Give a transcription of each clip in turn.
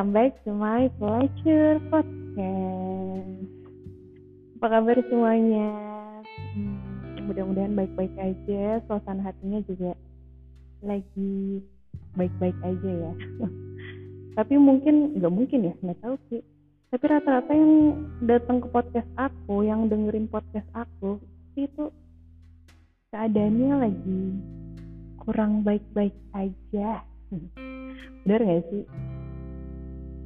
welcome back to my pleasure podcast. Apa kabar semuanya? Hmm, mudah-mudahan baik-baik aja, suasana hatinya juga lagi baik-baik aja ya. Tapi mungkin, nggak mungkin ya, nggak tahu sih. Tapi rata-rata yang datang ke podcast aku, yang dengerin podcast aku, itu keadaannya lagi kurang baik-baik aja. Bener gak sih?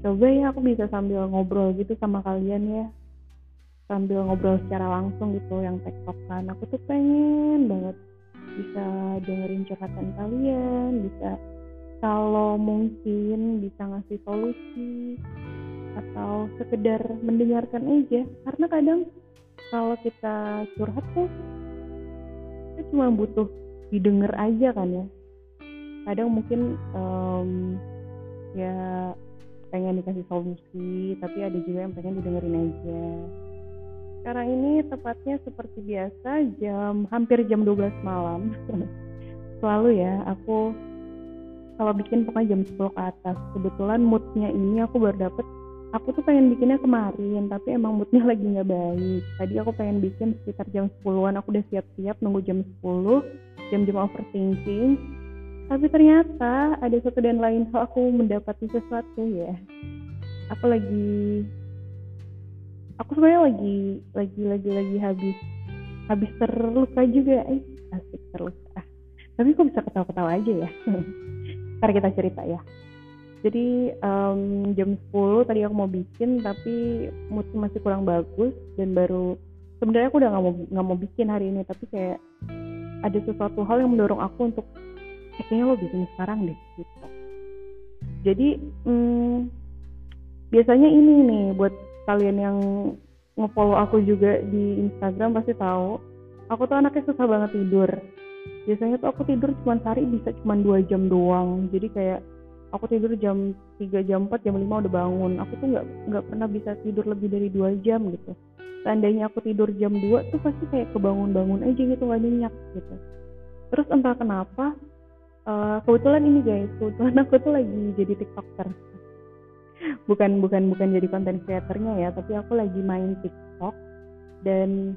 Coba ya aku bisa sambil ngobrol gitu sama kalian ya. Sambil ngobrol secara langsung gitu yang tektokan. Aku tuh pengen banget bisa dengerin curhatan kalian, bisa kalau mungkin bisa ngasih solusi atau sekedar mendengarkan aja karena kadang kalau kita curhat tuh kita cuma butuh didengar aja kan ya kadang mungkin um, ya pengen dikasih solusi tapi ada juga yang pengen didengerin aja. Sekarang ini tepatnya seperti biasa jam hampir jam 12 malam. Selalu ya aku kalau bikin pokoknya jam 10 ke atas. Kebetulan moodnya ini aku baru dapet aku tuh pengen bikinnya kemarin tapi emang moodnya lagi nggak baik. Tadi aku pengen bikin sekitar jam 10-an aku udah siap-siap nunggu jam 10 jam-jam overthinking tapi ternyata ada satu dan lain hal aku mendapati sesuatu ya. Aku lagi aku sebenarnya lagi lagi lagi lagi habis habis terluka juga. Eh asik terluka. Tapi kok bisa ketawa-ketawa aja ya? Ntar kita cerita ya. Jadi um, jam 10 tadi aku mau bikin tapi mood masih kurang bagus dan baru sebenarnya aku udah nggak mau nggak mau bikin hari ini tapi kayak ada sesuatu hal yang mendorong aku untuk eh, kayaknya lo bikin sekarang deh gitu. Jadi hmm, biasanya ini nih buat kalian yang ngefollow aku juga di Instagram pasti tahu aku tuh anaknya susah banget tidur. Biasanya tuh aku tidur cuma sehari bisa cuma dua jam doang. Jadi kayak aku tidur jam 3 jam 4 jam 5 udah bangun. Aku tuh nggak nggak pernah bisa tidur lebih dari dua jam gitu. Seandainya aku tidur jam 2 tuh pasti kayak kebangun-bangun aja gitu gak nyenyak gitu. Terus entah kenapa uh, kebetulan ini guys. Kebetulan aku tuh lagi jadi tiktoker. Bukan bukan bukan jadi konten kreatornya ya tapi aku lagi main tiktok. Dan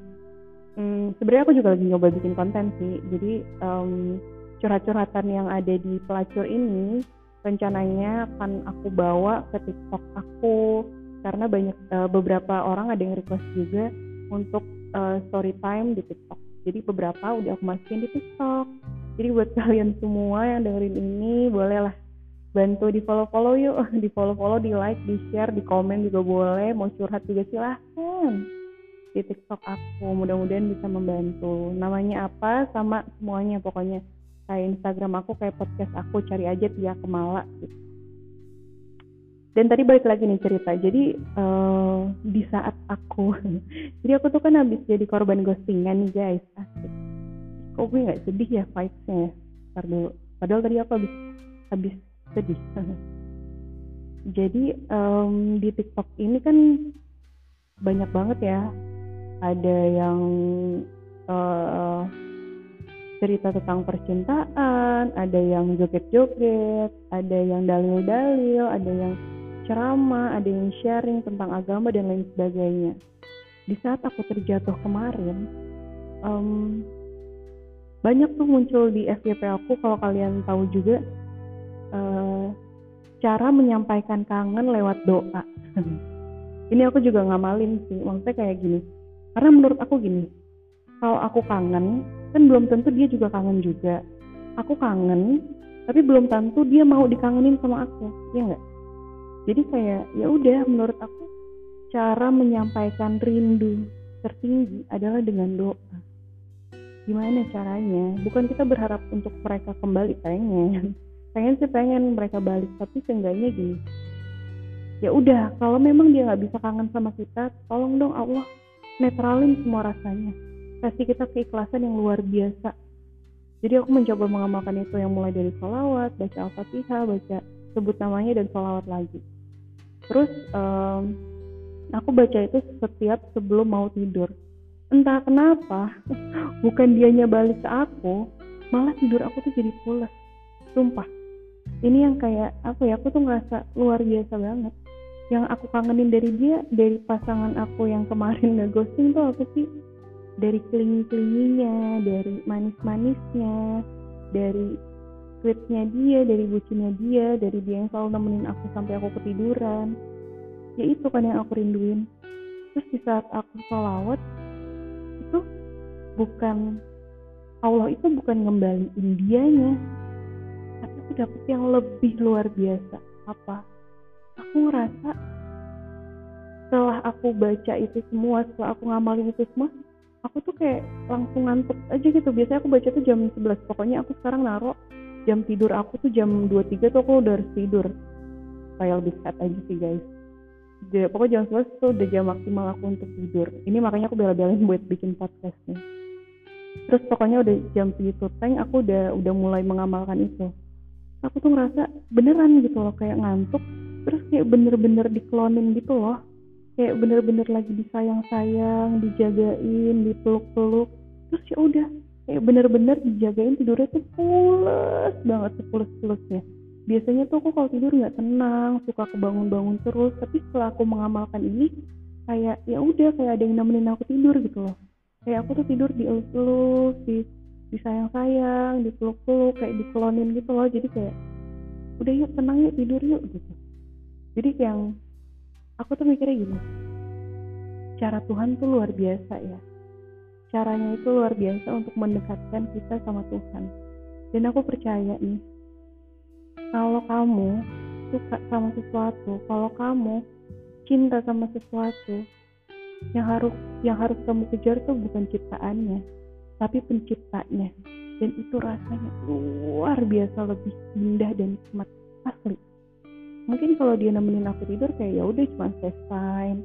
um, sebenarnya aku juga lagi nyoba bikin konten sih. Jadi um, curhat-curhatan yang ada di pelacur ini rencananya akan aku bawa ke tiktok aku. Karena banyak uh, beberapa orang ada yang request juga untuk uh, story time di tiktok. Jadi beberapa udah aku masukin di tiktok jadi buat kalian semua yang dengerin ini bolehlah bantu di follow follow yuk. Di follow follow di like di share di komen juga boleh. Mau curhat juga silahkan. Di tiktok aku mudah-mudahan bisa membantu. Namanya apa? Sama semuanya pokoknya. Kayak instagram aku kayak podcast aku cari aja Tia Kemala. Gitu dan tadi balik lagi nih cerita. Jadi uh, di saat aku jadi aku tuh kan habis jadi korban ghostingan nih guys. Asik kok gue nggak sedih ya vibesnya ya? Dulu. Padahal tadi aku habis habis sedih. Jadi um, di TikTok ini kan banyak banget ya. Ada yang uh, cerita tentang percintaan, ada yang joget-joget, ada yang dalil-dalil, ada yang ceramah, ada yang sharing tentang agama dan lain sebagainya. Di saat aku terjatuh kemarin, um, banyak tuh muncul di FYP aku kalau kalian tahu juga uh, cara menyampaikan kangen lewat doa. Ini aku juga ngamalin sih, maksudnya kayak gini. Karena menurut aku gini, kalau aku kangen, kan belum tentu dia juga kangen juga. Aku kangen, tapi belum tentu dia mau dikangenin sama aku, ya nggak? jadi kayak ya udah menurut aku cara menyampaikan rindu tertinggi adalah dengan doa gimana caranya? Bukan kita berharap untuk mereka kembali pengen. Pengen sih pengen mereka balik tapi seenggaknya gini. Ya udah kalau memang dia nggak bisa kangen sama kita tolong dong Allah netralin semua rasanya. Kasih kita keikhlasan yang luar biasa. Jadi aku mencoba mengamalkan itu yang mulai dari sholawat baca al-fatihah baca sebut namanya dan sholawat lagi. Terus um, aku baca itu setiap sebelum mau tidur entah kenapa bukan dianya balik ke aku malah tidur aku tuh jadi pulas. Sumpah. Ini yang kayak apa ya aku tuh ngerasa luar biasa banget. Yang aku kangenin dari dia dari pasangan aku yang kemarin nggak ghosting tuh apa sih? Dari kelingi-kelinginya dari manis-manisnya dari sweetnya dia dari bucinnya dia dari dia yang selalu nemenin aku sampai aku ketiduran. Ya itu kan yang aku rinduin. Terus di saat aku sholawat itu bukan Allah itu bukan ngembaliin dianya. Tapi aku dapet yang lebih luar biasa. Apa? Aku ngerasa setelah aku baca itu semua setelah aku ngamalin itu semua aku tuh kayak langsung ngantuk aja gitu. Biasanya aku baca tuh jam 11 pokoknya aku sekarang naruh jam tidur aku tuh jam 23 tuh aku udah harus tidur. Supaya lebih sehat aja sih guys. Jadi, pokoknya jam 11 tuh udah jam maksimal aku untuk tidur. Ini makanya aku bela-belain buat bikin podcast nih terus pokoknya udah jam segitu tank aku udah udah mulai mengamalkan itu. Aku tuh ngerasa beneran gitu loh kayak ngantuk terus kayak bener-bener diklonin gitu loh. Kayak bener-bener lagi disayang-sayang dijagain dipeluk-peluk. Terus ya udah kayak bener-bener dijagain tidurnya tuh pules banget sepules-pulesnya biasanya tuh aku kalau tidur nggak tenang suka kebangun-bangun terus. Tapi setelah aku mengamalkan ini kayak ya udah kayak ada yang nemenin aku tidur gitu loh kayak aku tuh tidur di elus di disayang-sayang dipeluk-peluk kayak dikelonin gitu loh. Jadi kayak udah yuk tenang yuk tidur yuk gitu. Jadi yang aku tuh mikirnya gini cara Tuhan tuh luar biasa ya. Caranya itu luar biasa untuk mendekatkan kita sama Tuhan. Dan aku percaya nih kalau kamu suka sama sesuatu kalau kamu cinta sama sesuatu yang harus yang harus kamu kejar tuh bukan ciptaannya tapi penciptanya. Dan itu rasanya luar biasa lebih indah dan nikmat asli. Mungkin kalau dia nemenin aku tidur kayak ya udah cuma FaceTime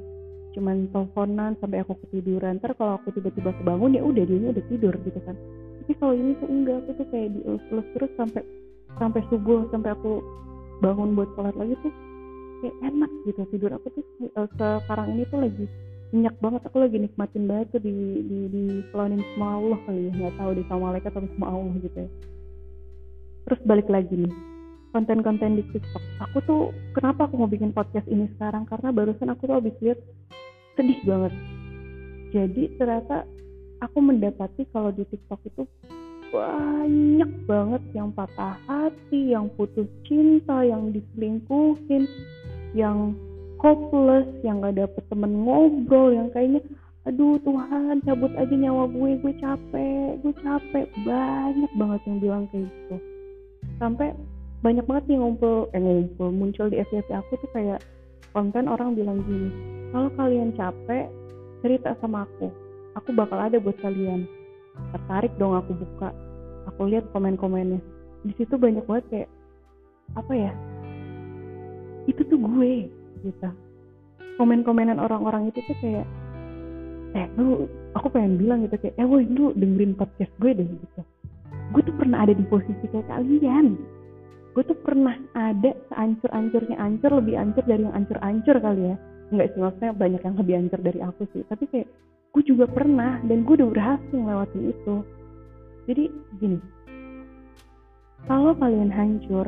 cuman teleponan sampai aku ketiduran. Ntar kalau aku tiba-tiba kebangun ya udah dia udah tidur gitu kan. Tapi kalau ini tuh enggak aku tuh kayak dielus-elus terus sampai sampai subuh sampai aku bangun buat sholat lagi tuh kayak enak gitu tidur aku tuh. Uh, sekarang ini tuh lagi minyak banget aku lagi nikmatin banget tuh di di di pelonin sama Allah kali ya nggak tahu di sama malaikat atau sama Allah gitu ya terus balik lagi nih konten-konten di TikTok. Aku tuh kenapa aku mau bikin podcast ini sekarang karena barusan aku tuh habis lihat sedih banget. Jadi ternyata aku mendapati kalau di TikTok itu banyak banget yang patah hati, yang putus cinta, yang diselingkuhin, yang hopeless, yang gak dapet temen ngobrol, yang kayaknya aduh Tuhan cabut aja nyawa gue, gue capek, gue capek. Banyak banget yang bilang kayak gitu. Sampai banyak banget nih ngumpul eh ngumpul muncul di FYP aku tuh kayak konten orang bilang gini kalau kalian capek cerita sama aku. Aku bakal ada buat kalian. Tertarik dong aku buka. Aku lihat komen-komennya. Di situ banyak banget kayak apa ya itu tuh gue gitu komen-komenan orang-orang itu tuh kayak eh lu aku pengen bilang gitu kayak eh woi lu dengerin podcast gue deh gitu. Gue tuh pernah ada di posisi kayak kalian. Gue tuh pernah ada seancur-ancurnya ancur lebih ancur dari yang ancur-ancur kali ya. Nggak sih maksudnya banyak yang lebih ancur dari aku sih. Tapi kayak gue juga pernah dan gue udah berhasil melewati itu. Jadi gini. Kalau kalian hancur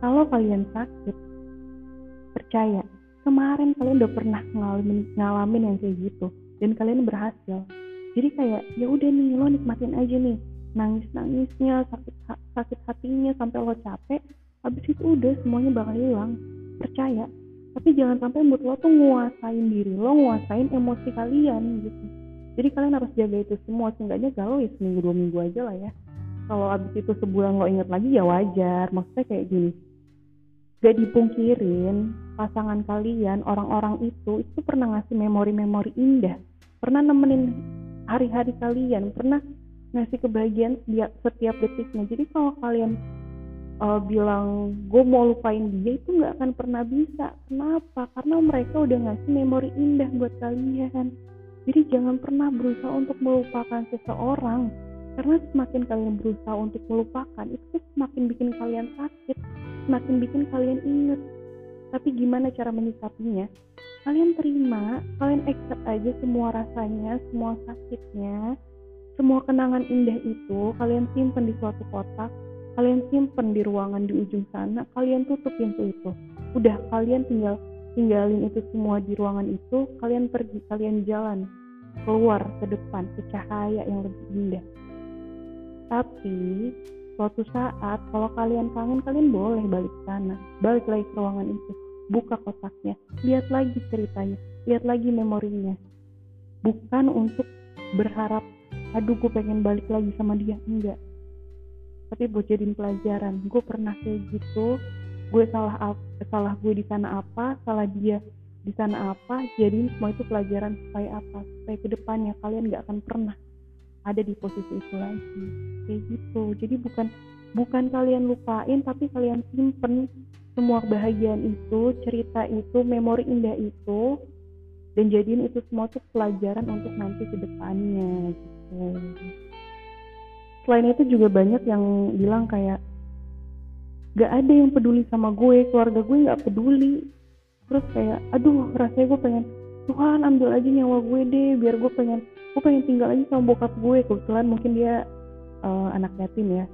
kalau kalian sakit percaya kemarin kalian udah pernah ngalamin ngalamin yang kayak gitu dan kalian berhasil. Jadi kayak ya udah nih lo nikmatin aja nih. Nangis nangisnya sakit sakit hatinya sampai lo capek habis itu udah semuanya bakal hilang. Percaya. Tapi jangan sampai mood lo tuh nguasain diri lo nguasain emosi kalian gitu. Jadi kalian harus jaga itu semua seenggaknya galau ya seminggu dua minggu aja lah ya. Kalau abis itu sebulan lo inget lagi ya wajar. Maksudnya kayak gini. Gak dipungkirin pasangan kalian orang-orang itu itu pernah ngasih memori-memori indah. Pernah nemenin hari-hari kalian pernah ngasih kebahagiaan setiap, setiap detiknya. Jadi kalau kalian uh, bilang gue mau lupain dia itu nggak akan pernah bisa. Kenapa? Karena mereka udah ngasih memori indah buat kalian. Jadi jangan pernah berusaha untuk melupakan seseorang. Karena semakin kalian berusaha untuk melupakan itu semakin bikin kalian sakit semakin bikin kalian inget tapi gimana cara menyikapinya? Kalian terima kalian accept aja semua rasanya semua sakitnya semua kenangan indah itu kalian simpan di suatu kotak kalian simpen di ruangan di ujung sana kalian tutup pintu itu. Udah kalian tinggal tinggalin itu semua di ruangan itu kalian pergi kalian jalan keluar ke depan ke cahaya yang lebih indah. Tapi suatu saat kalau kalian kangen kalian boleh balik sana. Balik lagi ke ruangan itu. Buka kotaknya. Lihat lagi ceritanya. Lihat lagi memorinya. Bukan untuk berharap aduh gue pengen balik lagi sama dia. Enggak. Tapi buat jadiin pelajaran. Gue pernah kayak gitu. Gue salah salah gue di sana apa salah dia di sana apa jadiin semua itu pelajaran supaya apa? Supaya ke depannya kalian gak akan pernah ada di posisi itu lagi kayak gitu. Jadi bukan bukan kalian lupain tapi kalian simpen semua kebahagiaan itu cerita itu memori indah itu dan jadiin itu semua tuh pelajaran untuk nanti ke depannya gitu. Selain itu juga banyak yang bilang kayak gak ada yang peduli sama gue keluarga gue gak peduli. Terus kayak aduh rasanya gue pengen Tuhan ambil aja nyawa gue deh biar gue pengen gue pengen tinggal aja sama bokap gue. Kebetulan mungkin dia uh, anak yatim ya.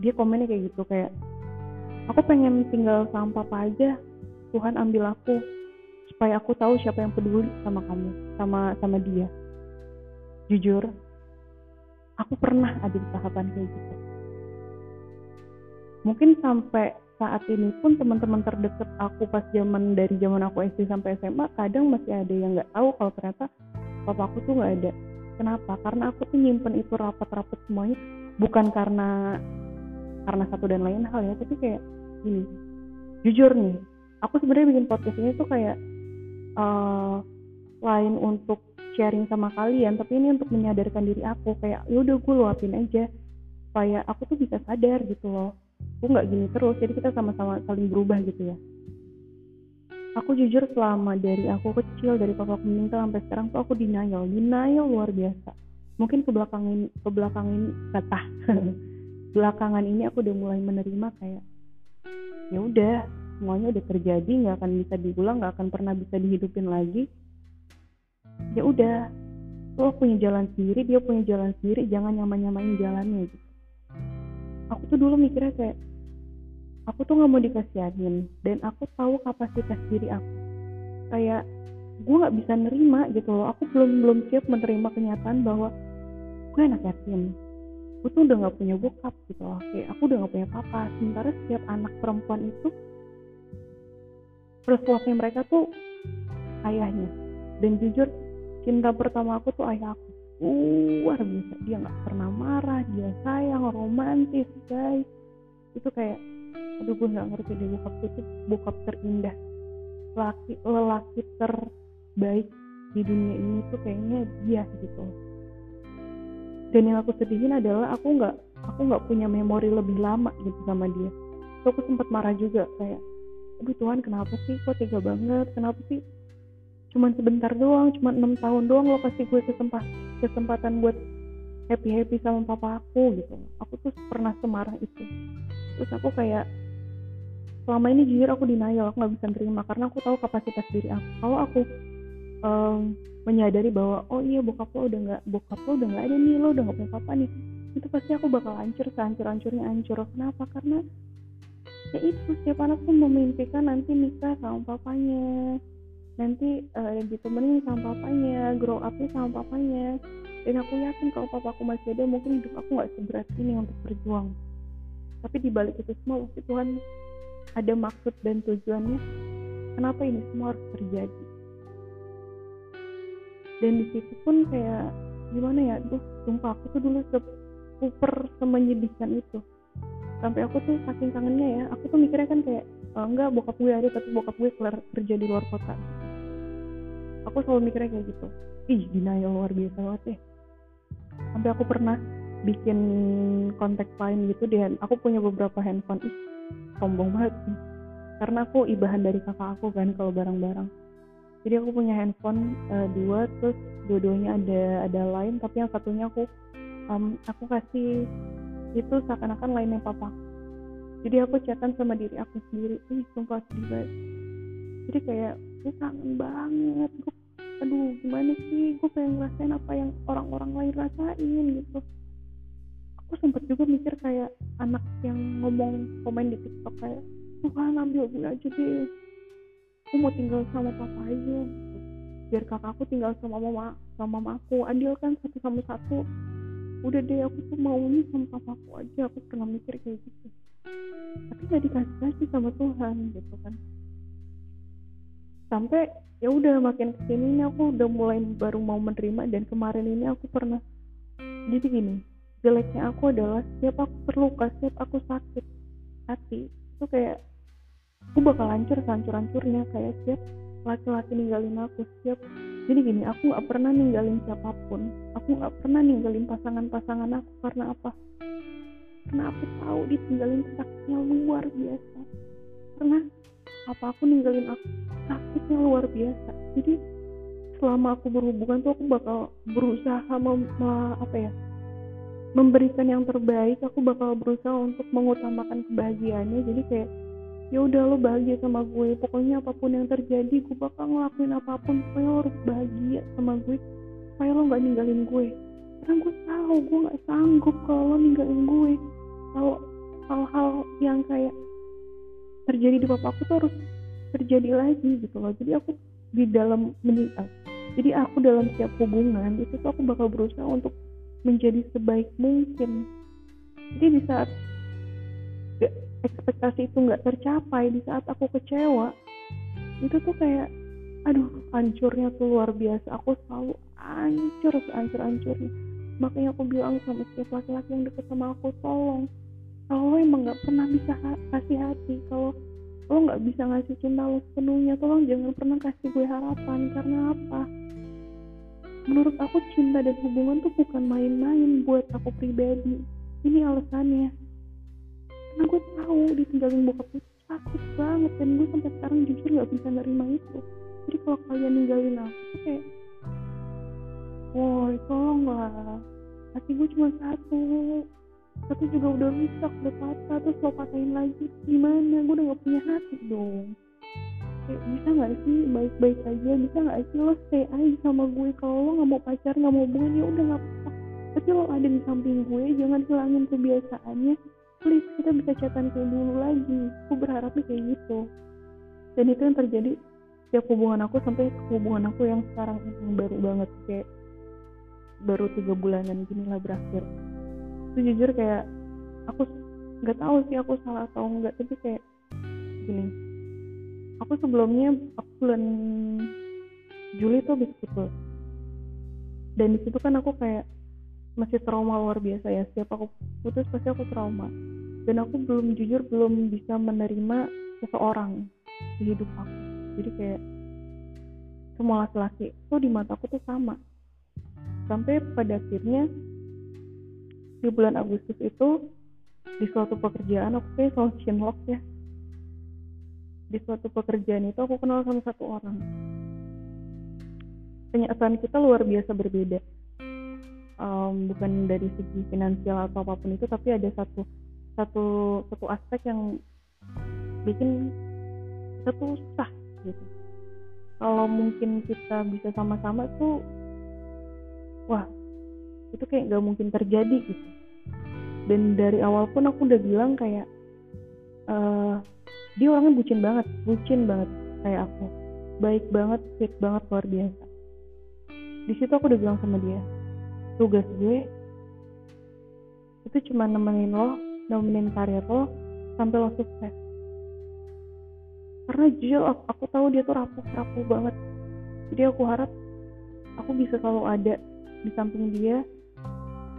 Dia komennya kayak gitu kayak aku pengen tinggal sama papa aja. Tuhan ambil aku supaya aku tahu siapa yang peduli sama kamu sama sama dia. Jujur aku pernah ada di tahapan kayak gitu. Mungkin sampai saat ini pun teman-teman terdekat aku pas zaman dari zaman aku SD sampai SMA kadang masih ada yang nggak tahu kalau ternyata papa aku tuh nggak ada. Kenapa? Karena aku tuh nyimpen itu rapat-rapat semuanya. Bukan karena karena satu dan lain hal ya tapi kayak gini jujur nih aku sebenarnya bikin podcast ini tuh kayak uh, lain untuk sharing sama kalian tapi ini untuk menyadarkan diri aku kayak ya udah gue luapin aja. Supaya aku tuh bisa sadar gitu loh. Aku nggak gini terus jadi kita sama-sama saling berubah gitu ya aku jujur selama dari aku kecil dari papa aku meninggal sampai sekarang tuh aku denial. Denial luar biasa. Mungkin ke belakang ini ke belakang ini kata belakangan ini aku udah mulai menerima kayak ya udah semuanya udah terjadi nggak akan bisa diulang nggak akan pernah bisa dihidupin lagi. Ya udah lo punya jalan sendiri dia punya jalan sendiri jangan nyaman nyamain jalannya gitu. Aku tuh dulu mikirnya kayak aku tuh nggak mau dikasihanin dan aku tahu kapasitas diri aku. Kayak gue nggak bisa nerima gitu loh. Aku belum belum siap menerima kenyataan bahwa gue anak yatim. Gue tuh udah nggak punya bokap gitu loh. Kayak aku udah nggak punya papa. Sementara setiap anak perempuan itu first mereka tuh ayahnya. Dan jujur cinta pertama aku tuh ayah aku. Luar biasa. Dia nggak pernah marah dia sayang romantis guys. Itu kayak aduh gue nggak ngerti deh bokap itu bokap terindah. Laki lelaki terbaik di dunia ini tuh kayaknya dia gitu. Dan yang aku sedihin adalah aku nggak aku nggak punya memori lebih lama gitu sama dia. So aku sempat marah juga kayak aduh Tuhan kenapa sih kok tega banget? Kenapa sih cuman sebentar doang cuman enam tahun doang lo kasih gue kesempatan kesempatan buat happy happy sama papa aku gitu. Aku tuh pernah semarah itu terus aku kayak selama ini jujur aku denial aku nggak bisa terima karena aku tahu kapasitas diri aku. Kalau aku um, menyadari bahwa oh iya bokap lo udah nggak bokap lo udah nggak ada nih lo udah nggak punya papa nih itu pasti aku bakal hancur sehancur hancurnya hancur. Kenapa? Karena ya itu setiap anak tuh memimpikan nanti nikah sama papanya nanti uh, ditemenin sama papanya grow upnya sama papanya. Dan aku yakin kalau papaku masih ada mungkin hidup aku nggak seberat ini untuk berjuang tapi dibalik itu semua pasti Tuhan ada maksud dan tujuannya. Kenapa ini semua harus terjadi? Dan di situ pun kayak gimana ya? Tuh sumpah aku tuh dulu super semenyedihkan itu. Sampai aku tuh saking kangennya ya aku tuh mikirnya kan kayak oh, enggak bokap gue ada tapi bokap gue keluar kerja di luar kota. Aku selalu mikirnya kayak gitu. Ih denial luar biasa banget ya sampai aku pernah bikin kontak lain gitu dan aku punya beberapa handphone. Ih sombong banget sih. Karena aku ibahan dari kakak aku kan kalau barang-barang. Jadi aku punya handphone uh, dua terus dua-duanya ada ada lain tapi yang satunya aku um, aku kasih itu seakan-akan lainnya papa. Jadi aku chatan sama diri aku sendiri. Ih sumpah sedih banget. Jadi kayak gue kangen banget. Gue aduh gimana sih? Gue pengen ngerasain apa yang orang-orang lain rasain gitu aku aku sempat juga mikir kayak anak yang ngomong komen di tiktok kayak Tuhan ambil gue aja deh. Aku mau tinggal sama papa aja. Biar kakakku tinggal sama mama sama mama aku adil kan satu sama satu. Udah deh aku tuh maunya sama papaku aja. Aku pernah mikir kayak gitu. Tapi gak dikasih kasih sama Tuhan gitu kan. Sampai ya udah makin ke sini ini aku udah mulai baru mau menerima. Dan kemarin ini aku pernah jadi gini jeleknya aku adalah setiap aku terluka setiap aku sakit hati itu kayak aku bakal hancur hancur-hancurnya kayak setiap laki-laki ninggalin aku setiap jadi gini aku nggak pernah ninggalin siapa pun. Aku nggak pernah ninggalin pasangan-pasangan aku karena apa? Karena aku tahu ditinggalin sakitnya luar biasa. Karena apa aku ninggalin aku sakitnya luar biasa. Jadi selama aku berhubungan tuh aku bakal berusaha mem, apa ya memberikan yang terbaik aku bakal berusaha untuk mengutamakan kebahagiaannya. Jadi kayak ya udah lo bahagia sama gue. Pokoknya apa pun yang terjadi gue bakal ngelakuin apa pun supaya lo harus bahagia sama gue. Supaya lo nggak ninggalin gue. Karena gue tahu gue nggak sanggup kalau lo ninggalin gue. Kalau hal-hal yang kayak terjadi di papaku tuh harus terjadi lagi gitu loh. Jadi aku di dalam menikah jadi aku dalam setiap hubungan itu tuh aku bakal berusaha untuk menjadi sebaik mungkin. Jadi di saat ekspektasi itu nggak tercapai di saat aku kecewa itu tuh kayak aduh hancurnya tuh luar biasa. Aku selalu hancur sehancur hancurnya. Makanya aku bilang sama setiap laki-laki yang deket sama aku tolong kalau emang nggak pernah bisa kasih hati kalau lo nggak bisa ngasih cinta lo sepenuhnya tolong jangan pernah kasih gue harapan. Karena apa menurut aku cinta dan hubungan tuh bukan main-main buat aku pribadi. Ini alasannya. Karena gue tahu ditinggalin bokap gue sakit banget dan gue sampai sekarang jujur nggak bisa nerima itu. Jadi kalau kalian ninggalin aku tuh kayak woi tolonglah. Hati gue cuma satu. Satu juga udah rusak udah patah terus lo patahin lagi. Gimana? Gue udah gak punya hati dong kayak bisa nggak sih? Baik-baik aja. Bisa nggak sih lo stay aja sama gue? Kalau lo nggak mau pacar nggak mau hubungan ya udah nggak apa-apa. Tapi lo ada di samping gue jangan hilangin kebiasaannya. Please kita bisa chatan kayak dulu lagi. Aku berharapnya kayak gitu. Dan itu yang terjadi setiap hubungan aku sampai hubungan aku yang sekarang yang baru banget. Kayak baru tiga bulanan gini lah berakhir. Itu jujur kayak aku nggak tahu sih aku salah atau enggak tapi kayak gini aku sebelumnya bulan Juli tuh habis putus dan di situ kan aku kayak masih trauma luar biasa ya. Setiap aku putus pasti aku trauma. Dan aku belum jujur belum bisa menerima seseorang di hidup aku. Jadi kayak semua laki-laki tuh di mataku tuh sama. Sampai pada akhirnya di bulan Agustus itu di suatu pekerjaan aku kayak selalu chinlock ya di suatu pekerjaan itu aku kenal sama satu orang. Kenyataan kita luar biasa berbeda. Um, bukan dari segi finansial atau apa pun itu tapi ada satu satu satu aspek yang bikin satu susah gitu. Kalau mungkin kita bisa sama-sama tuh wah itu kayak nggak mungkin terjadi gitu. Dan dari awal pun aku udah bilang kayak uh, dia orangnya bucin banget bucin banget kayak aku. Baik banget fit banget luar biasa. Di situ aku udah bilang sama dia tugas gue itu cuma nemenin lo nemenin karir lo sampai lo sukses. Karena jujur aku, aku tahu dia tuh rapuh-rapuh banget. Jadi aku harap aku bisa selalu ada di samping dia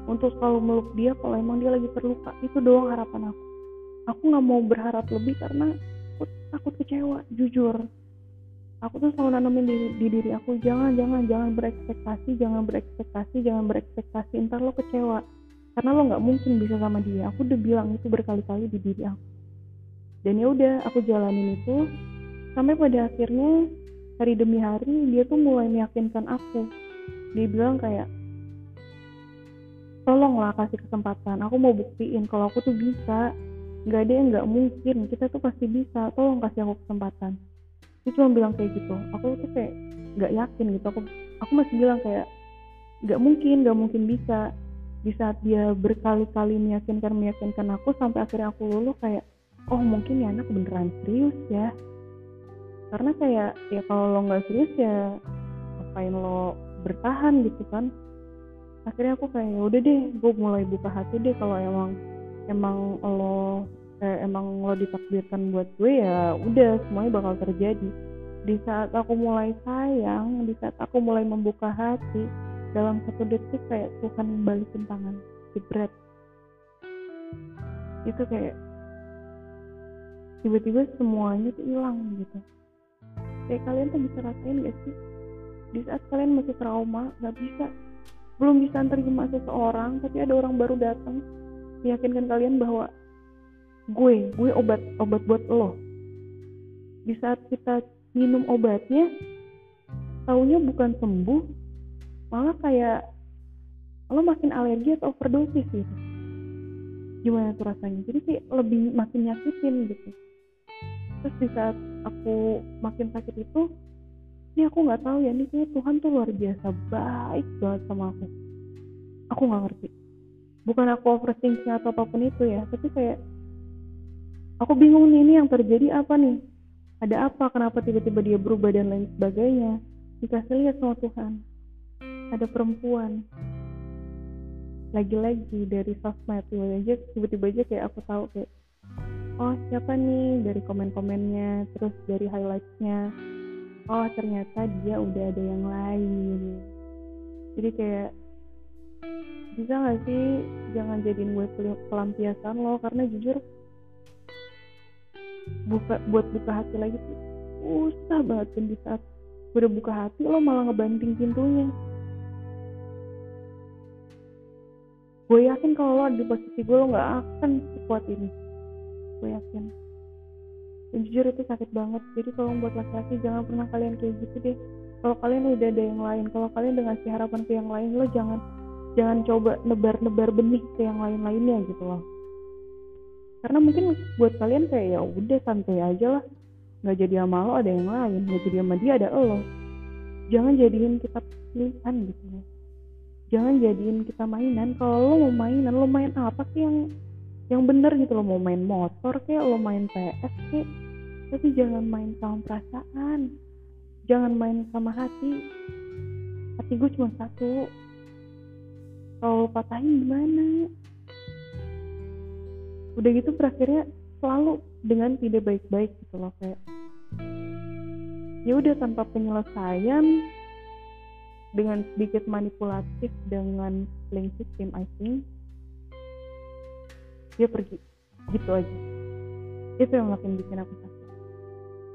untuk selalu meluk dia kalau emang dia lagi terluka. Itu doang harapan aku aku nggak mau berharap lebih karena aku takut kecewa jujur. Aku tuh selalu nanamin di, di diri aku jangan jangan jangan berekspektasi jangan berekspektasi jangan berekspektasi. Ntar lo kecewa. Karena lo nggak mungkin bisa sama dia. Aku udah bilang itu berkali-kali di diri aku. Dan ya udah aku jalanin itu. Sampai pada akhirnya hari demi hari dia tuh mulai meyakinkan aku. Dia bilang kayak tolonglah kasih kesempatan. Aku mau buktiin kalau aku tuh bisa nggak ada yang nggak mungkin. Kita tuh pasti bisa. Tolong kasih aku kesempatan. Dia cuma bilang kayak gitu. Aku tuh kayak nggak yakin gitu. Aku aku masih bilang kayak nggak mungkin nggak mungkin bisa. Di saat dia berkali-kali meyakinkan meyakinkan aku sampai akhirnya aku luluh kayak oh mungkin ya anak beneran serius ya. Karena kayak ya kalau lo nggak serius ya ngapain lo bertahan gitu kan? Akhirnya aku kayak ya udah deh gue mulai buka hati deh kalau emang emang lo eh, emang lo ditakdirkan buat gue ya udah semuanya bakal terjadi. Di saat aku mulai sayang di saat aku mulai membuka hati dalam satu detik kayak Tuhan balikin tangan jebret itu kayak tiba-tiba semuanya tuh hilang gitu. Kayak kalian tuh bisa rasain gak sih? Di saat kalian masih trauma nggak bisa. Belum bisa terima seseorang tapi ada orang baru datang meyakinkan kalian bahwa gue gue obat obat buat lo. Di saat kita minum obatnya taunya bukan sembuh malah kayak lo makin alergi atau overdosis gitu. Gimana tuh rasanya? Jadi sih lebih makin nyakitin gitu. Terus di saat aku makin sakit itu ini aku nggak tahu ya ini Tuhan tuh luar biasa baik banget sama aku. Aku nggak ngerti bukan aku overthinking atau apa pun itu ya tapi kayak aku bingung nih ini yang terjadi apa nih? Ada apa? Kenapa tiba-tiba dia berubah dan lain sebagainya? Dikasih lihat sama Tuhan. Ada perempuan. Lagi-lagi dari sosmed tiba-tiba aja tiba-tiba aja kayak aku tahu kayak oh siapa nih? Dari komen-komennya terus dari highlightnya oh ternyata dia udah ada yang lain. Jadi kayak bisa gak sih jangan jadiin gue pelampiasan lo karena jujur buka buat buka hati lagi tuh susah banget dan di saat gue udah buka hati lo malah ngebanting pintunya. Gue yakin kalau lo di posisi gue lo nggak akan sekuat ini. Gue yakin. Dan jujur itu sakit banget. Jadi kalau buat laki-laki jangan pernah kalian kayak gitu deh. Kalau kalian udah ada yang lain kalau kalian udah ngasih harapan ke yang lain lo jangan jangan coba nebar-nebar benih ke yang lain-lainnya gitu loh. Karena mungkin buat kalian kayak ya udah santai aja lah. Nggak jadi sama lo ada yang lain. Nggak jadi sama dia ada lo. Jangan jadiin kita pilihan gitu loh. Jangan jadiin kita mainan. Kalau lo mau mainan lo main apa sih yang yang bener gitu lo mau main motor kayak lo main PS kayak tapi jangan main sama perasaan. Jangan main sama hati. Hati gue cuma satu kalau patahin gimana? Udah gitu berakhirnya selalu dengan tidak baik-baik gitu loh kayak ya udah tanpa penyelesaian dengan sedikit manipulatif dengan playing system I think dia pergi. Gitu aja. Itu yang makin bikin aku sakit.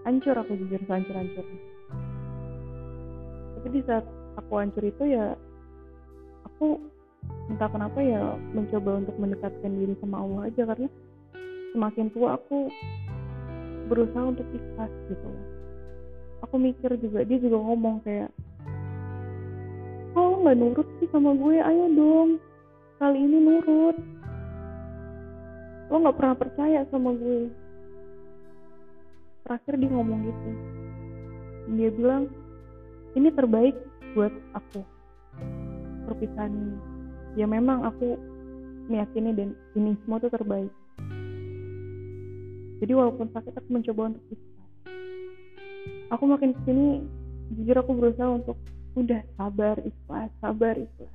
Hancur aku jujur hancur hancur tapi di saat aku hancur itu ya aku entah kenapa ya mencoba untuk mendekatkan diri sama Allah aja karena semakin tua aku berusaha untuk ikhlas gitu. Aku mikir juga dia juga ngomong kayak oh nggak nurut sih sama gue ayo dong kali ini nurut. Lo nggak pernah percaya sama gue. Terakhir dia ngomong gitu. Dia bilang ini terbaik buat aku perpisahan ini ya memang aku meyakini dan ini semua tuh terbaik. Jadi walaupun sakit aku mencoba untuk ikhlas aku makin ke sini jujur aku berusaha untuk udah sabar ikhlas sabar ikhlas.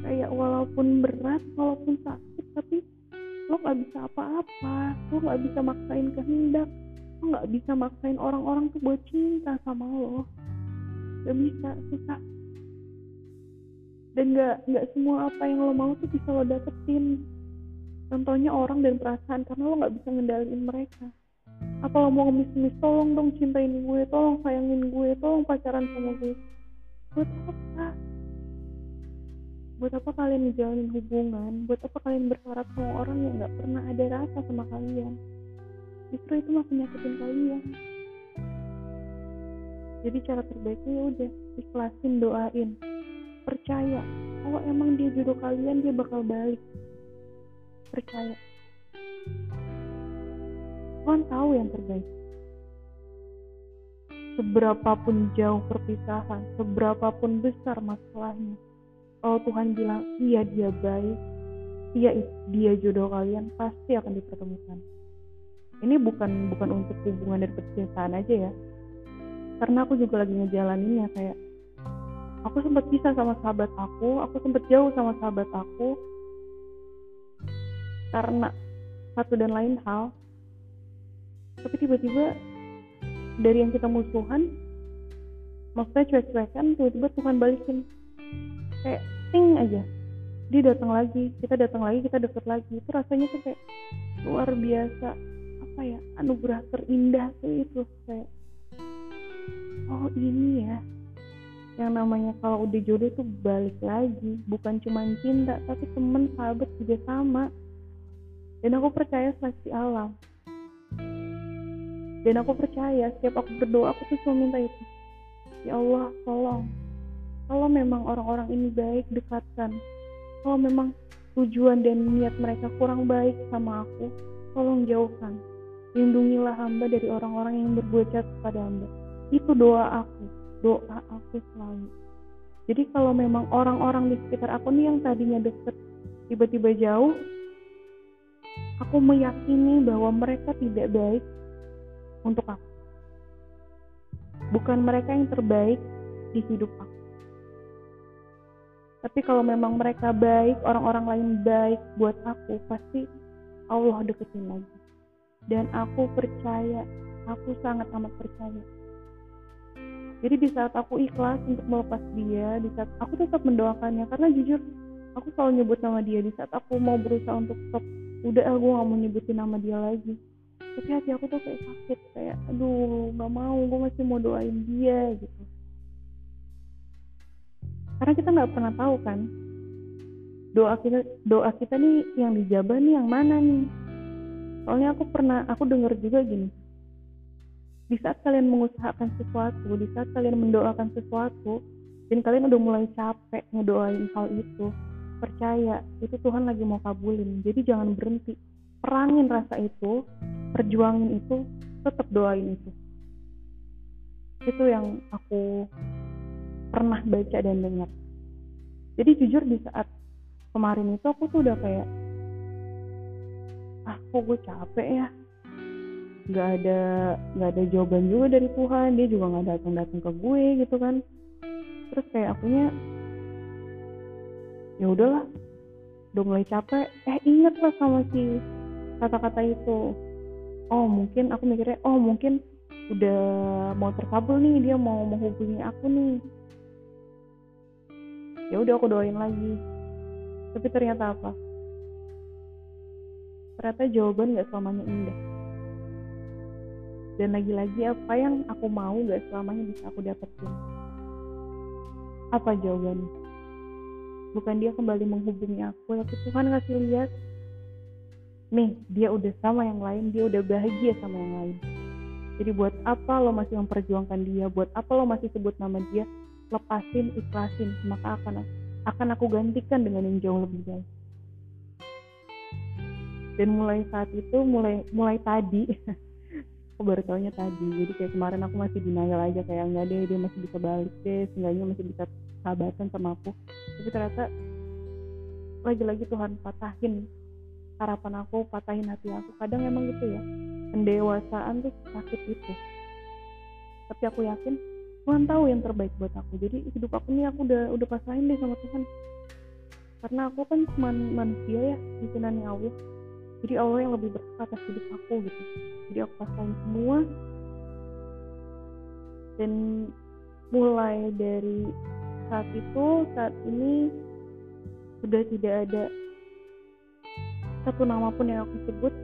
Kayak walaupun berat walaupun sakit tapi lo nggak bisa apa-apa. Lo nggak bisa maksain kehendak. Lo nggak bisa maksain orang-orang tuh buat cinta sama lo. Gak bisa susah dan nggak nggak semua apa yang lo mau tuh bisa lo dapetin. Contohnya orang dan perasaan karena lo nggak bisa ngendaliin mereka. Apa lo mau ngemis-ngemis tolong dong cintain gue tolong sayangin gue tolong pacaran sama gue. Buat apa? Buat apa kalian menjalin hubungan? Buat apa kalian berharap sama orang yang nggak pernah ada rasa sama kalian? Justru itu makin nyakitin kalian. Jadi cara terbaiknya ya udah ikhlasin doain percaya. Kalau emang dia jodoh kalian dia bakal balik. Percaya. Tuhan tahu yang terbaik. Seberapapun jauh perpisahan seberapapun besar masalahnya kalau Tuhan bilang iya dia baik. Iya dia jodoh kalian pasti akan dipertemukan. Ini bukan bukan untuk hubungan dari percintaan aja ya. Karena aku juga lagi ngejalaninnya kayak aku sempat pisah sama sahabat aku aku sempat jauh sama sahabat aku. Karena satu dan lain hal. Tapi tiba-tiba dari yang kita musuhan maksudnya cuek-cuekan tiba-tiba Tuhan balikin. Kayak ting aja. Dia datang lagi. Kita datang lagi kita deket lagi. Itu rasanya tuh kayak luar biasa. Apa ya? Anugerah terindah tuh itu kayak oh ini ya yang namanya kalau udah jodoh tuh balik lagi. Bukan cuma cinta tapi temen sahabat juga sama. Dan aku percaya seleksi alam. Dan aku percaya setiap aku berdoa aku tuh cuma minta itu. Ya Allah tolong. Kalau memang orang-orang ini baik dekatkan. Kalau memang tujuan dan niat mereka kurang baik sama aku tolong jauhkan. Lindungilah hamba dari orang-orang yang berbuat jahat kepada hamba. Itu doa aku doa aku selalu jadi kalau memang orang-orang di sekitar aku nih yang tadinya deket tiba-tiba jauh aku meyakini bahwa mereka tidak baik untuk aku. Bukan mereka yang terbaik di hidup aku. Tapi kalau memang mereka baik, orang-orang lain baik buat aku, pasti Allah deketin lagi. Dan aku percaya, aku sangat amat percaya. Jadi di saat aku ikhlas untuk melepas dia, di saat aku tetap mendoakannya, karena jujur aku selalu nyebut nama dia. Di saat aku mau berusaha untuk stop, udah aku gak mau nyebutin nama dia lagi. Tapi hati aku tuh kayak sakit kayak aduh nggak mau gue masih mau doain dia gitu. Karena kita nggak pernah tahu kan doa kita doa kita nih yang dijabah nih yang mana nih? Soalnya aku pernah aku dengar juga gini di saat kalian mengusahakan sesuatu di saat kalian mendoakan sesuatu dan kalian udah mulai capek ngedoain hal itu percaya itu Tuhan lagi mau kabulin. Jadi jangan berhenti. Perangin rasa itu perjuangin itu tetap doain itu. Itu yang aku pernah baca dan dengar. Jadi jujur di saat kemarin itu aku tuh udah kayak ah kok gue capek ya nggak ada nggak ada jawaban juga dari Tuhan. Dia juga nggak datang datang ke gue gitu kan. Terus kayak akunya ya udahlah udah mulai capek. Eh inget lah sama si kata-kata itu. Oh mungkin aku mikirnya oh mungkin udah mau terkabul nih dia mau menghubungi aku nih. Ya udah aku doain lagi. Tapi ternyata apa? Ternyata jawaban gak selamanya indah dan lagi-lagi apa yang aku mau gak selamanya bisa aku dapetin? Apa jawabannya? Bukan dia kembali menghubungi aku tapi Tuhan kasih lihat nih dia udah sama yang lain dia udah bahagia sama yang lain. Jadi buat apa lo masih memperjuangkan dia? Buat apa lo masih sebut nama dia? Lepasin ikhlasin maka akan akan aku gantikan dengan yang jauh lebih baik. Dan mulai saat itu mulai mulai tadi aku baru tadi. Jadi kayak kemarin aku masih denial aja kayak nggak deh dia masih bisa balik deh seenggaknya masih bisa sahabatan sama aku. Tapi ternyata lagi-lagi Tuhan patahin harapan aku patahin hati aku. Kadang emang gitu ya pendewasaan tuh sakit itu tapi aku yakin Tuhan tahu yang terbaik buat aku. Jadi hidup aku ini aku udah udah pasahin deh sama Tuhan. Karena aku kan cuma manusia ya bikinannya Allah jadi Allah yang lebih berhak atas hidup aku gitu. Jadi aku pasahin semua. Dan mulai dari saat itu saat ini sudah tidak ada satu nama pun yang aku sebut.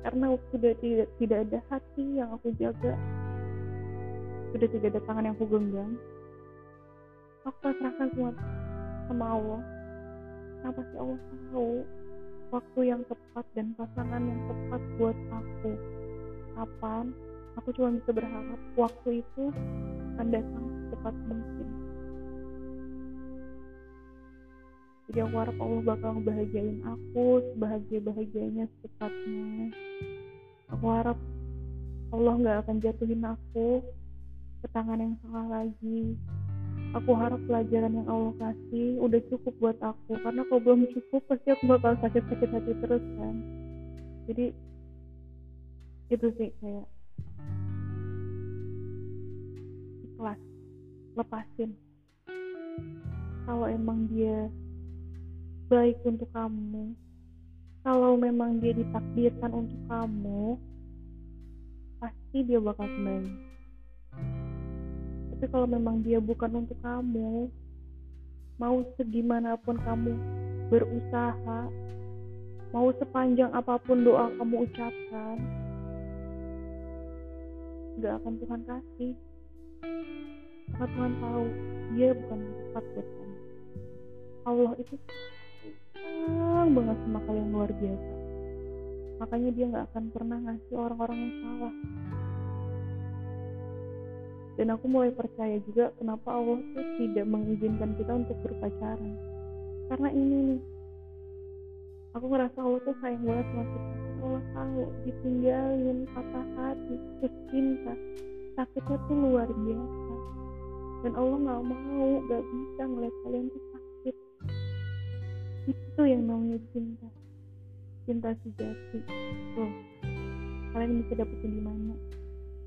Karena sudah tidak tidak ada hati yang aku jaga. Sudah tidak ada tangan yang aku genggam. Aku pasrahkan semua sama Allah. Karena pasti Allah tahu waktu yang tepat dan pasangan yang tepat buat aku. Kapan? Aku cuma bisa berharap waktu itu akan datang secepat mungkin. Jadi aku harap Allah bakal ngebahagiain aku sebahagia bahagianya secepatnya. Aku harap Allah nggak akan jatuhin aku ke tangan yang salah lagi aku harap pelajaran yang Allah kasih udah cukup buat aku. Karena kalau belum cukup pasti aku bakal sakit-sakit hati terus kan? Jadi itu sih kayak ikhlas lepasin. Kalau emang dia baik untuk kamu kalau memang dia ditakdirkan untuk kamu pasti dia bakal kembali tapi kalau memang dia bukan untuk kamu mau segimanapun kamu berusaha mau sepanjang apa pun doa kamu ucapkan gak akan Tuhan kasih. Karena Tuhan tahu dia bukan tepat buat kamu. Allah itu sayang banget sama kalian luar biasa. Makanya dia nggak akan pernah ngasih orang-orang yang salah dan aku mulai percaya juga kenapa Allah tuh tidak mengizinkan kita untuk berpacaran. Karena ini nih. Aku ngerasa Allah tuh sayang banget sama kita. Allah tahu ditinggalin patah hati cinta. Sakitnya tuh luar biasa. Dan Allah nggak mau nggak bisa ngeliat kalian tuh sakit. Itu yang namanya cinta. Cinta sejati. Tuh. Kalian bisa dapetin di mana?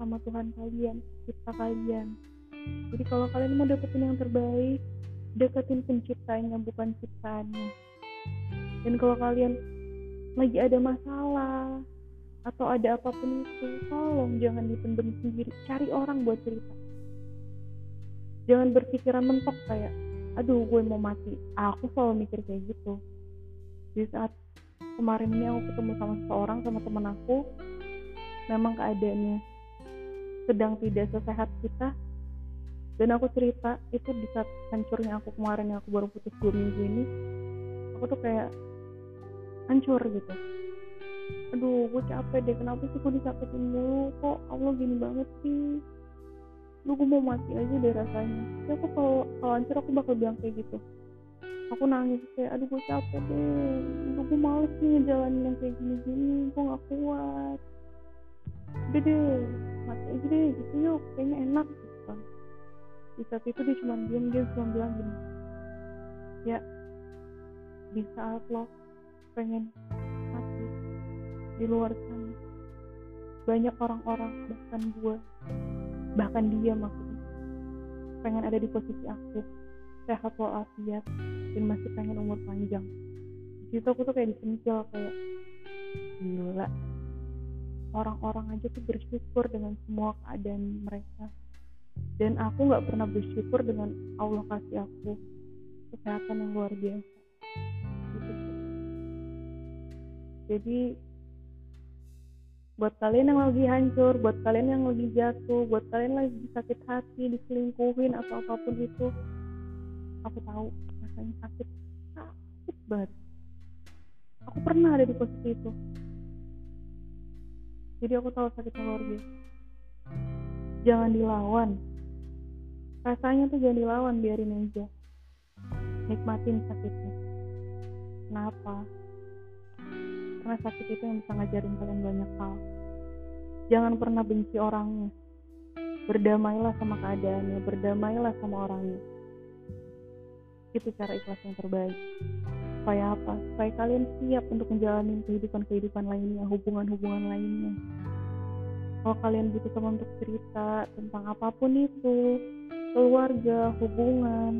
Sama Tuhan kalian cipta kalian. Jadi kalau kalian mau dapetin yang terbaik deketin penciptanya bukan ciptaannya dan kalau kalian lagi ada masalah atau ada apa pun itu tolong jangan dipendam sendiri. Cari orang buat cerita. Jangan berpikiran mentok kayak aduh gue mau mati. Aku selalu mikir kayak gitu. Di saat kemarin ini aku ketemu sama seseorang sama teman aku memang keadaannya sedang tidak sesehat kita. Dan aku cerita itu di saat hancurnya aku kemarin yang aku baru putus dua minggu ini aku tuh kayak hancur gitu. Aduh gue capek deh kenapa sih gue disakitin mulu? Kok Allah gini banget sih? Lu gue mau mati aja deh rasanya. Tapi aku kalau kalau hancur aku bakal bilang kayak gitu. Aku nangis kayak aduh gue capek deh. Aduh gue males nih ngejalanin yang kayak gini-gini. Gue gak kuat. Udah deh mati aja deh gitu yuk kayaknya enak gitu. Kan di saat itu dia cuma diem dia cuma bilang gini ya di saat lo pengen mati di luar sana banyak orang-orang bahkan gue bahkan dia maksudnya pengen ada di posisi aku sehat walafiat dan masih pengen umur panjang. Di situ aku tuh kayak disentil kayak gila orang-orang aja tuh bersyukur dengan semua keadaan mereka dan aku nggak pernah bersyukur dengan Allah kasih aku kesehatan yang luar biasa jadi buat kalian yang lagi hancur, buat kalian yang lagi jatuh, buat kalian lagi sakit hati, diselingkuhin atau apa pun itu, aku tahu rasanya sakit, sakit banget. Aku pernah ada di posisi itu. Jadi aku tahu luar biasa. Jangan dilawan. Rasanya tuh jangan dilawan, biarin aja. Nikmatin sakitnya. Kenapa? karena sakit itu yang bisa ngajarin kalian banyak hal jangan pernah benci orangnya berdamailah sama keadaannya berdamailah sama orangnya itu cara ikhlas yang terbaik supaya apa? Supaya kalian siap untuk menjalani kehidupan-kehidupan lainnya hubungan-hubungan lainnya. Kalau kalian butuh teman untuk cerita tentang apa pun itu keluarga hubungan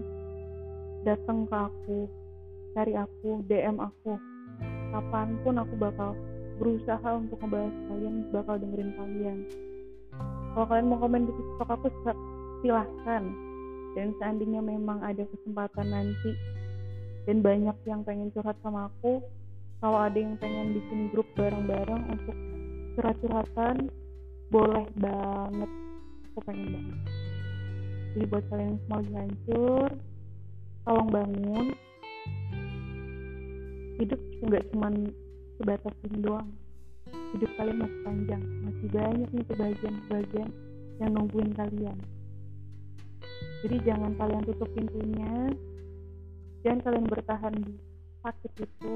datang ke aku cari aku DM aku. Kapan pun aku bakal berusaha untuk ngebahas kalian bakal dengerin kalian. Kalau kalian mau komen di tiktok aku silahkan. Dan seandainya memang ada kesempatan nanti dan banyak yang pengen curhat sama aku. Kalau ada yang pengen bikin grup bareng-bareng untuk curhat-curhatan boleh banget. Aku pengen banget. Jadi buat kalian yang semua lagi hancur tolong bangun. Hidup nggak cuma sebatas ini doang. Hidup kalian masih panjang masih banyak nih kebahagiaan-kebahagiaan yang nungguin kalian. Jadi jangan kalian tutup pintunya jangan kalian bertahan di sakit itu.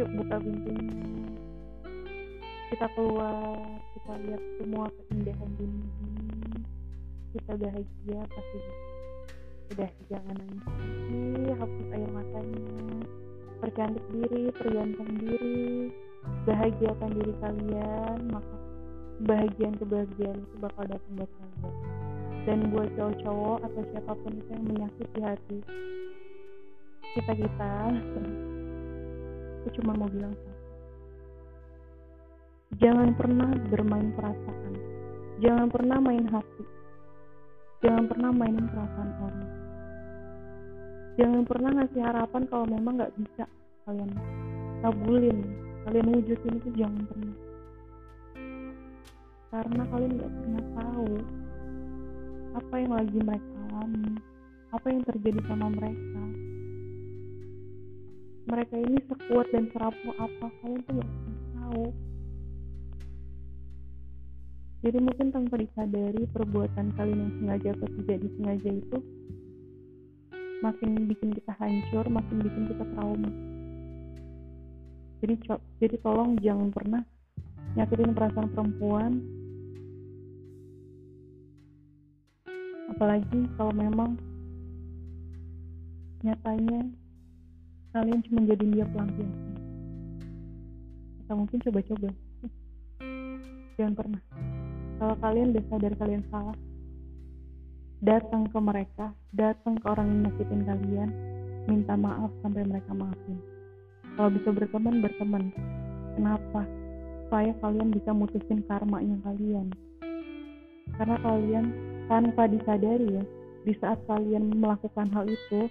Yuk buka pintunya. Kita keluar kita lihat semua keindahan dunia kita bahagia pasti udah jangan nangis. Hapus air matanya. Percantik diri perganteng diri. Bahagiakan diri kalian maka kebahagiaan kebahagiaan itu bakal datang buat kalian. Dan buat cowok-cowok atau siapa pun itu yang menyakiti hati kita kita aku cuma mau bilang jangan pernah bermain perasaan. Jangan pernah main hati. Jangan pernah mainin perasaan orang. Jangan pernah ngasih harapan kalau memang nggak bisa kalian kabulin kalian wujudin itu jangan pernah. Karena kalian nggak pernah tahu apa yang lagi mereka alami apa yang terjadi sama mereka mereka ini sekuat dan serapuh apa kalian tuh pernah tahu jadi mungkin tanpa disadari perbuatan kalian yang sengaja atau tidak disengaja itu makin bikin kita hancur, makin bikin kita trauma. Jadi jadi tolong jangan pernah nyakitin perasaan perempuan. Apalagi kalau memang nyatanya kalian cuma jadi dia pelampiasan. Atau mungkin coba-coba. Jangan pernah. Kalau kalian udah sadar kalian salah, datang ke mereka, datang ke orang yang nyakitin kalian, minta maaf sampai mereka maafin. Kalau bisa berteman, berteman. Kenapa? Supaya kalian bisa mutusin karmanya kalian. Karena kalian tanpa disadari ya, di saat kalian melakukan hal itu,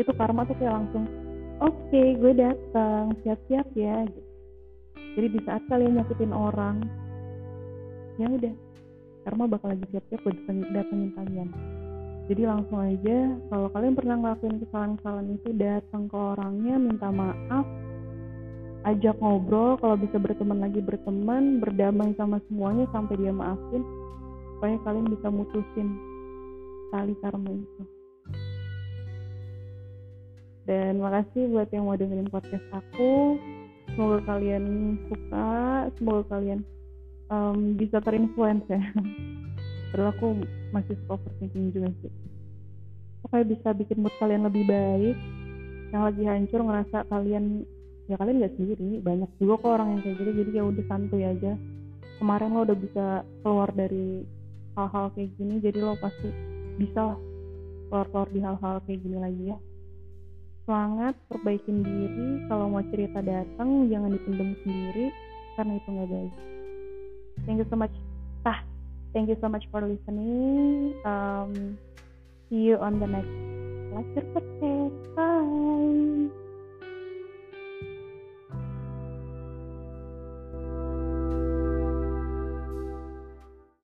itu karma tuh kayak langsung, oke okay, gue datang, siap-siap ya. Jadi di saat kalian nyakitin orang, ya udah. Karma bakal lagi siap-siap buat datengin kalian. Jadi langsung aja kalau kalian pernah ngelakuin kesalahan-kesalahan itu datang ke orangnya minta maaf. Ajak ngobrol kalau bisa berteman lagi berteman. Berdamai sama semuanya sampai dia maafin. Supaya kalian bisa mutusin tali karma itu dan makasih buat yang mau dengerin podcast aku. Semoga kalian suka semoga kalian um, bisa terinfluence ya. Padahal aku masih suka overthinking juga sih. Supaya bisa bikin mood kalian lebih baik? Yang lagi hancur ngerasa kalian ya kalian nggak sendiri banyak juga kok orang yang kayak gitu. Jadi ya udah santuy aja. Kemarin lo udah bisa keluar dari hal-hal kayak gini jadi lo pasti bisa keluar-keluar di hal-hal kayak gini lagi ya semangat perbaikin diri. Kalau mau cerita datang jangan dipendam sendiri karena itu nggak baik. Thank you so much. Tah thank you so much for listening. Um, see you on the next lecture podcast